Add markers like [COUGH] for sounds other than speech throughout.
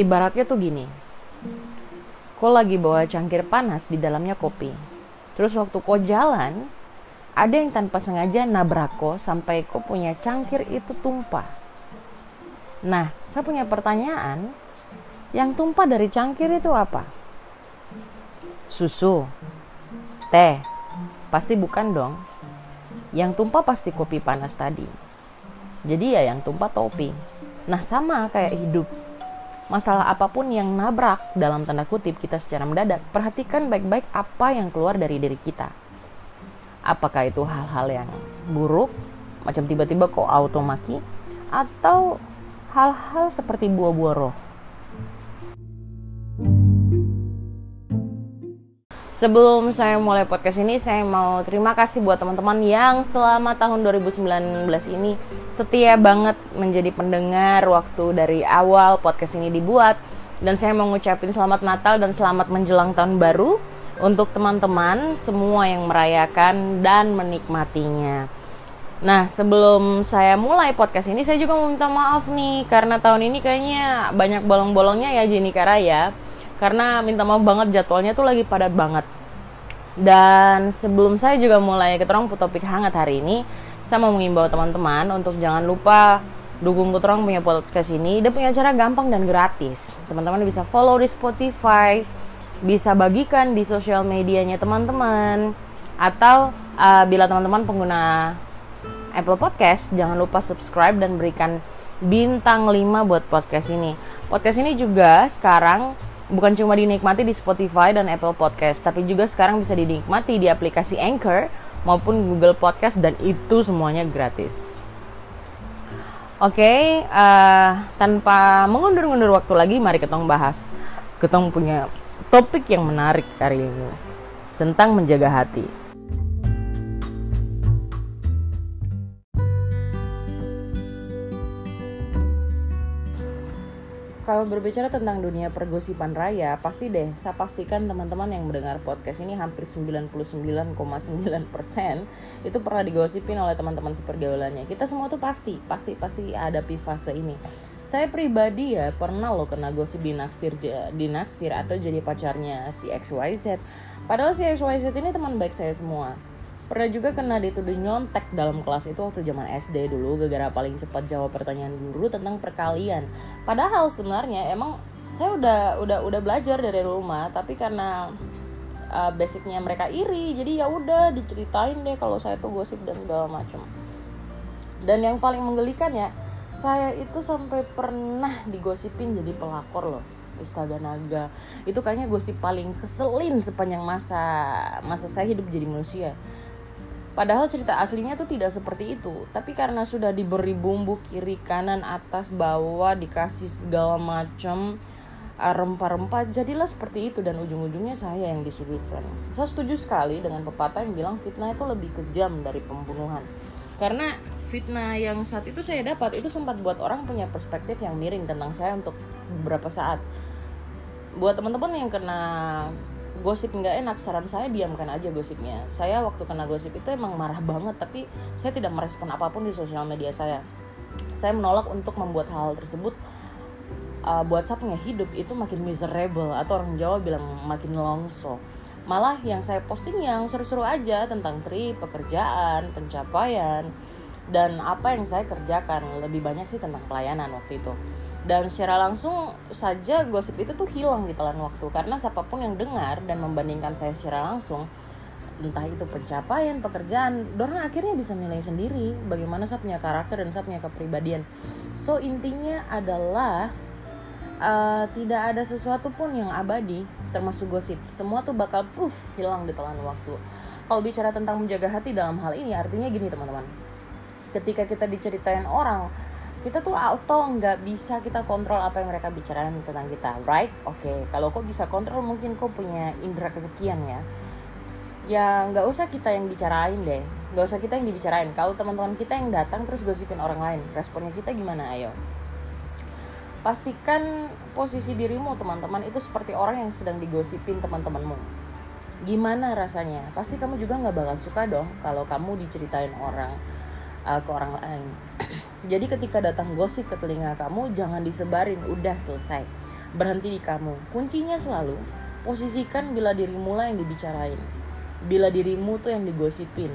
ibaratnya tuh gini. Kok lagi bawa cangkir panas di dalamnya kopi. Terus waktu kok jalan ada yang tanpa sengaja nabrak kok sampai kok punya cangkir itu tumpah. Nah saya punya pertanyaan. Yang tumpah dari cangkir itu apa? Susu. Teh. Pasti bukan dong. Yang tumpah pasti kopi panas tadi. Jadi ya yang tumpah topi. Nah sama kayak hidup masalah apa pun yang nabrak dalam tanda kutip kita secara mendadak, perhatikan baik-baik apa yang keluar dari diri kita. Apakah itu hal-hal yang buruk, macam tiba-tiba kok auto maki, atau hal-hal seperti buah-buah roh. Sebelum saya mulai podcast ini, saya mau terima kasih buat teman-teman yang selama tahun 2019 ini setia banget menjadi pendengar waktu dari awal podcast ini dibuat. Dan saya mau ngucapin selamat Natal dan selamat menjelang tahun baru untuk teman-teman semua yang merayakan dan menikmatinya. Nah, sebelum saya mulai podcast ini, saya juga mau minta maaf nih karena tahun ini kayaknya banyak bolong-bolongnya ya Jenny Karaya karena minta maaf banget jadwalnya tuh lagi padat banget. Dan sebelum saya juga mulai keterang topik hangat hari ini, saya mau mengimbau teman-teman untuk jangan lupa dukung Kuterong punya podcast ini. Dia punya cara gampang dan gratis. Teman-teman bisa follow di Spotify, bisa bagikan di sosial medianya teman-teman, atau uh, bila teman-teman pengguna Apple Podcast, jangan lupa subscribe dan berikan bintang 5 buat podcast ini. Podcast ini juga sekarang bukan cuma dinikmati di Spotify dan Apple Podcast, tapi juga sekarang bisa dinikmati di aplikasi Anchor maupun Google Podcast dan itu semuanya gratis. Oke, okay, uh, eh, tanpa mengundur-undur waktu lagi, mari kita bahas. Kita punya topik yang menarik hari ini tentang menjaga hati. Kalau berbicara tentang dunia pergosipan raya, pasti deh saya pastikan teman-teman yang mendengar podcast ini hampir 99,9% itu pernah digosipin oleh teman-teman sepergaulannya. Kita semua tuh pasti, pasti pasti ada fase ini. Saya pribadi ya pernah loh kena gosip dinaksir dinaksir atau jadi pacarnya si XYZ. Padahal si XYZ ini teman baik saya semua Pernah juga kena dituduh nyontek dalam kelas itu waktu zaman SD dulu gara-gara paling cepat jawab pertanyaan guru tentang perkalian. Padahal sebenarnya emang saya udah udah udah belajar dari rumah, tapi karena uh, basicnya mereka iri, jadi ya udah diceritain deh kalau saya tuh gosip dan segala macam. Dan yang paling menggelikan ya, saya itu sampai pernah digosipin jadi pelakor loh Astaga naga itu kayaknya gosip paling keselin sepanjang masa masa saya hidup jadi manusia Padahal cerita aslinya tuh tidak seperti itu, tapi karena sudah diberi bumbu kiri kanan atas bawah dikasih segala macam uh, rempah-rempah jadilah seperti itu dan ujung-ujungnya saya yang disudutkan. Saya setuju sekali dengan pepatah yang bilang fitnah itu lebih kejam dari pembunuhan. Karena fitnah yang saat itu saya dapat itu sempat buat orang punya perspektif yang miring tentang saya untuk beberapa saat. Buat teman-teman yang kena gosip nggak enak saran saya diamkan aja gosipnya. Saya waktu kena gosip itu emang marah banget tapi saya tidak merespon apa pun di sosial media saya. Saya menolak untuk membuat hal, tersebut uh, buat saya punya hidup itu makin miserable atau orang Jawa bilang makin longso malah yang saya posting yang seru-seru aja tentang tri pekerjaan pencapaian dan apa yang saya kerjakan. Lebih banyak sih tentang pelayanan waktu itu dan secara langsung saja gosip itu tuh hilang di telan waktu. Karena siapa pun yang dengar dan membandingkan saya secara langsung entah itu pencapaian pekerjaan dorang akhirnya bisa nilai sendiri bagaimana saya punya karakter dan saya punya kepribadian. So intinya adalah uh, tidak ada sesuatu pun yang abadi termasuk gosip. Semua tuh bakal puff hilang di telan waktu. Kalau bicara tentang menjaga hati dalam hal ini artinya gini teman-teman. Ketika kita diceritain orang kita tuh auto nggak bisa kita kontrol apa yang mereka bicarakan tentang kita right? Oke okay. kalau kok bisa kontrol mungkin kok punya indera kesekian ya. Ya nggak usah kita yang bicarain deh. Nggak usah kita yang dibicarain. Kalau teman-teman kita yang datang terus gosipin orang lain responnya kita gimana? Ayo. Pastikan posisi dirimu teman-teman itu seperti orang yang sedang digosipin teman-temanmu. Gimana rasanya? Pasti kamu juga nggak bakal suka dong kalau kamu diceritain orang uh, ke orang lain [CLEARS THROAT] jadi ketika datang gosip ke telinga kamu jangan disebarin, udah selesai. berhenti di kamu. Kuncinya selalu posisikan bila dirimu lah yang dibicarain. Bila dirimu tuh yang digosipin.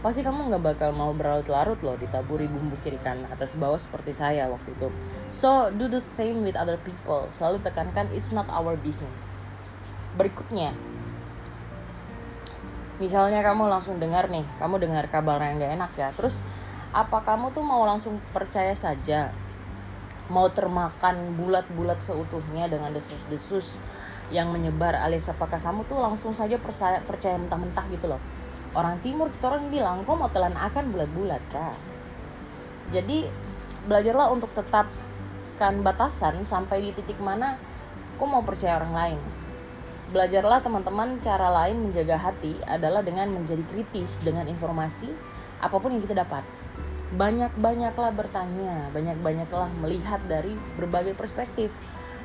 Pasti kamu nggak bakal mau berlarut-larut loh ditaburi bumbu kiri kanan atas bawah seperti saya waktu itu. So do the same with other people. Selalu tekankan it's not our business. Berikutnya. Misalnya kamu langsung dengar nih kamu dengar kabar yang gak enak ya. Terus apa kamu tuh mau langsung percaya saja? Mau termakan bulat-bulat seutuhnya dengan desas-desus yang menyebar alias apakah kamu tuh langsung saja percaya, percaya mentah-mentah gitu loh? Orang timur kita orang bilang kok mau telan akan bulat-bulat kak? Jadi belajarlah untuk tetapkan batasan sampai di titik mana kok mau percaya orang lain. Belajarlah teman-teman cara lain menjaga hati adalah dengan menjadi kritis dengan informasi apa pun yang kita dapat banyak-banyaklah bertanya banyak-banyaklah melihat dari berbagai perspektif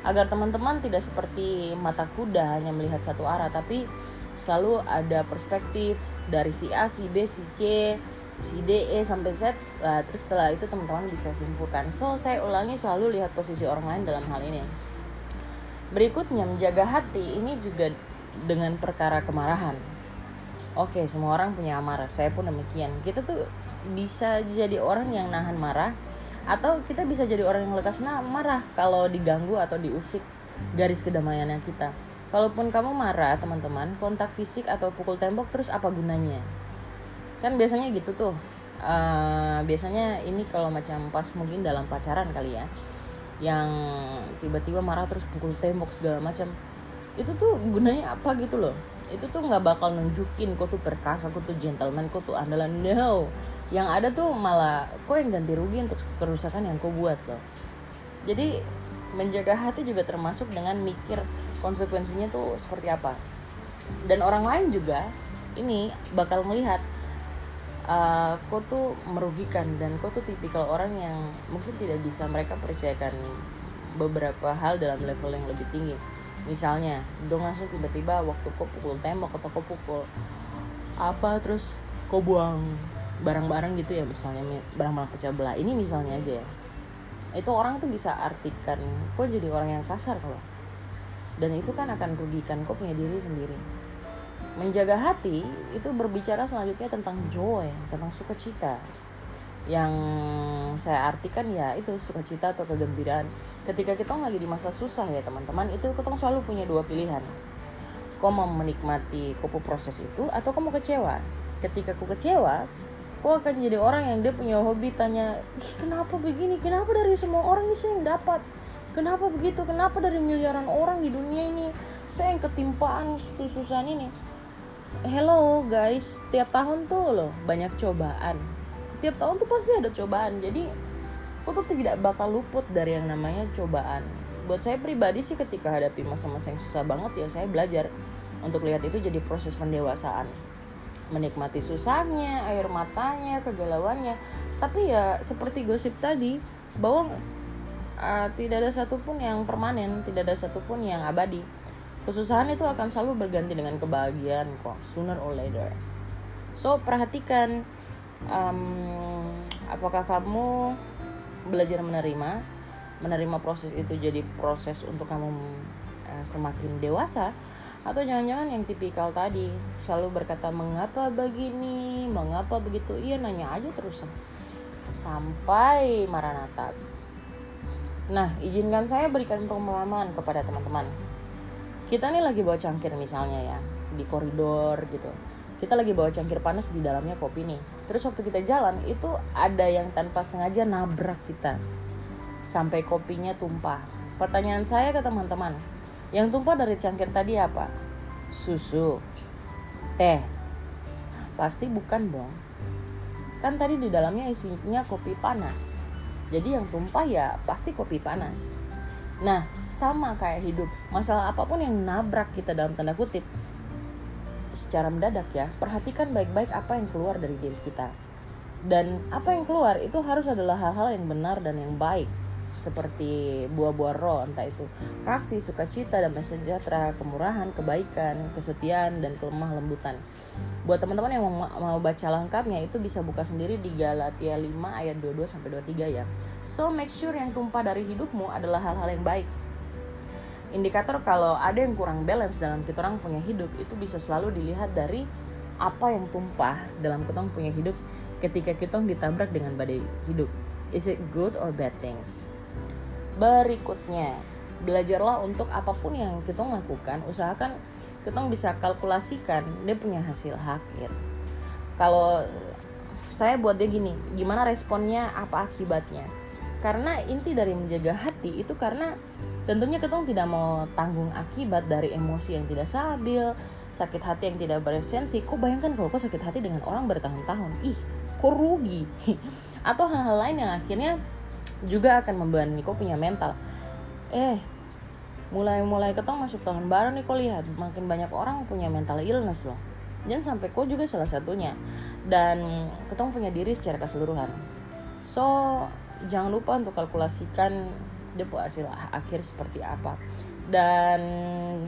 agar teman-teman tidak seperti mata kuda hanya melihat satu arah tapi selalu ada perspektif dari si A, si B, si C, si D, E sampai Z. Nah, terus setelah itu teman-teman bisa simpulkan. So, saya ulangi selalu lihat posisi orang lain dalam hal ini. Berikutnya, menjaga hati ini juga dengan perkara kemarahan. Oke, semua orang punya amarah. Saya pun demikian. Kita tuh bisa jadi orang yang nahan marah atau kita bisa jadi orang yang lekas nah marah kalau diganggu atau diusik garis kedamaiannya kita. Kalaupun kamu marah teman-teman kontak fisik atau pukul tembok terus apa gunanya? Kan biasanya gitu tuh. Uh, biasanya ini kalau macam pas mungkin dalam pacaran kali ya yang tiba-tiba marah terus pukul tembok segala macam itu tuh gunanya apa gitu loh? Itu tuh nggak bakal nunjukin kok tuh perkasa kok tuh gentleman kok tuh andalan. No yang ada tuh malah kok yang ganti rugi untuk kerusakan yang kau buat loh jadi menjaga hati juga termasuk dengan mikir konsekuensinya tuh seperti apa. Dan orang lain juga ini bakal melihat uh, kok tuh merugikan dan kok tuh tipikal orang yang mungkin tidak bisa mereka percayakan beberapa hal dalam level yang lebih tinggi. Misalnya dong langsung tiba-tiba waktu kok pukul tembok atau kok pukul apa terus kok buang barang-barang gitu ya misalnya barang-barang pecah belah ini misalnya aja ya. Itu orang tuh bisa artikan kok jadi orang yang kasar kalau? Dan itu kan akan rugikan kau punya diri sendiri? Menjaga hati itu berbicara selanjutnya tentang joy tentang sukacita. Yang saya artikan ya itu sukacita atau kegembiraan. Ketika kita lagi di masa susah ya teman-teman itu kita selalu punya dua pilihan. Kau mau menikmati kupu proses itu atau kau mau kecewa? Ketika kau kecewa kau akan jadi orang yang dia punya hobi tanya kenapa begini? Kenapa dari semua orang bisa yang dapat? Kenapa begitu? Kenapa dari miliaran orang di dunia ini saya yang ketimpaan kesusahan ini? Hello guys. Tiap tahun tuh loh banyak cobaan. Tiap tahun tuh pasti ada cobaan. Jadi aku tuh tidak bakal luput dari yang namanya cobaan. Buat saya pribadi sih ketika hadapi masa-masa yang susah banget ya saya belajar untuk lihat itu jadi proses pendewasaan menikmati susahnya air matanya kegalauannya. Tapi ya seperti gosip tadi bahwa uh, tidak ada satupun yang permanen tidak ada satupun yang abadi. Kesusahan itu akan selalu berganti dengan kebahagiaan kok. Sooner or later. So perhatikan um, apakah kamu belajar menerima menerima proses itu jadi proses untuk kamu uh, semakin dewasa atau jangan-jangan yang tipikal tadi selalu berkata mengapa begini mengapa begitu iya nanya aja terus sampai maranatha Nah, izinkan saya berikan pemahaman kepada teman-teman. Kita nih lagi bawa cangkir misalnya ya, di koridor gitu. Kita lagi bawa cangkir panas di dalamnya kopi nih. Terus waktu kita jalan itu ada yang tanpa sengaja nabrak kita. Sampai kopinya tumpah. Pertanyaan saya ke teman-teman, yang tumpah dari cangkir tadi apa? Susu, teh. Pasti bukan dong. Kan tadi di dalamnya isinya kopi panas jadi yang tumpah ya pasti kopi panas nah sama kayak hidup masalah apa pun yang nabrak kita dalam tanda kutip secara mendadak ya perhatikan baik-baik apa yang keluar dari diri kita dan apa yang keluar itu harus adalah hal-hal yang benar dan yang baik seperti buah-buah roh entah itu kasih sukacita dan sejahtera kemurahan kebaikan kesetiaan dan kelemah lembutan buat teman-teman yang mau, mau baca lengkapnya itu bisa buka sendiri di Galatia 5 ayat 22 sampai 23 ya. So make sure yang tumpah dari hidupmu adalah hal-hal yang baik. indikator kalau ada yang kurang balance dalam kita orang punya hidup itu bisa selalu dilihat dari apa yang tumpah dalam kita punya hidup ketika kita ditabrak dengan badai hidup is it good or bad things berikutnya belajarlah untuk apa pun yang kita lakukan usahakan kita bisa kalkulasikan dia punya hasil akhir kalau saya buat dia gini gimana responnya apa akibatnya karena inti dari menjaga hati itu karena Tentunya ketong tidak mau tanggung akibat dari emosi yang tidak stabil, sakit hati yang tidak beresensi. Kok bayangkan kalau kau sakit hati dengan orang bertahun-tahun? Ih, kok rugi? [LAUGHS] Atau hal-hal lain yang akhirnya juga akan membebani kau punya mental. Eh, mulai-mulai ketong masuk tahun baru nih kau lihat makin banyak orang punya mental illness loh. Jangan sampai kau juga salah satunya. Dan ketong punya diri secara keseluruhan. So, jangan lupa untuk kalkulasikan dia hasil akhir seperti apa dan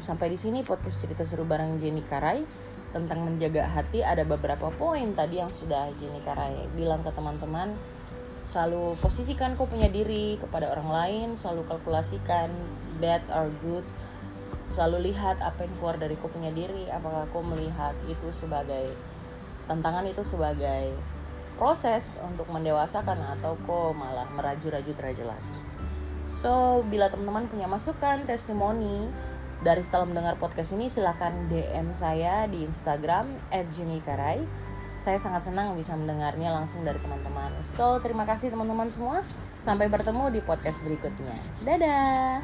sampai di sini podcast cerita seru bareng Jenny Karai tentang menjaga hati ada beberapa poin tadi yang sudah Jenny Karai bilang ke teman-teman selalu posisikan kau punya diri kepada orang lain selalu kalkulasikan bad or good selalu lihat apa yang keluar dari kau punya diri apakah kau melihat itu sebagai tantangan itu sebagai proses untuk mendewasakan atau kau malah meraju-raju tidak jelas So, bila teman-teman punya masukan, testimoni dari setelah mendengar podcast ini, silahkan DM saya di Instagram @jenikarai. Saya sangat senang bisa mendengarnya langsung dari teman-teman. So, terima kasih teman-teman semua. Sampai bertemu di podcast berikutnya. Dadah.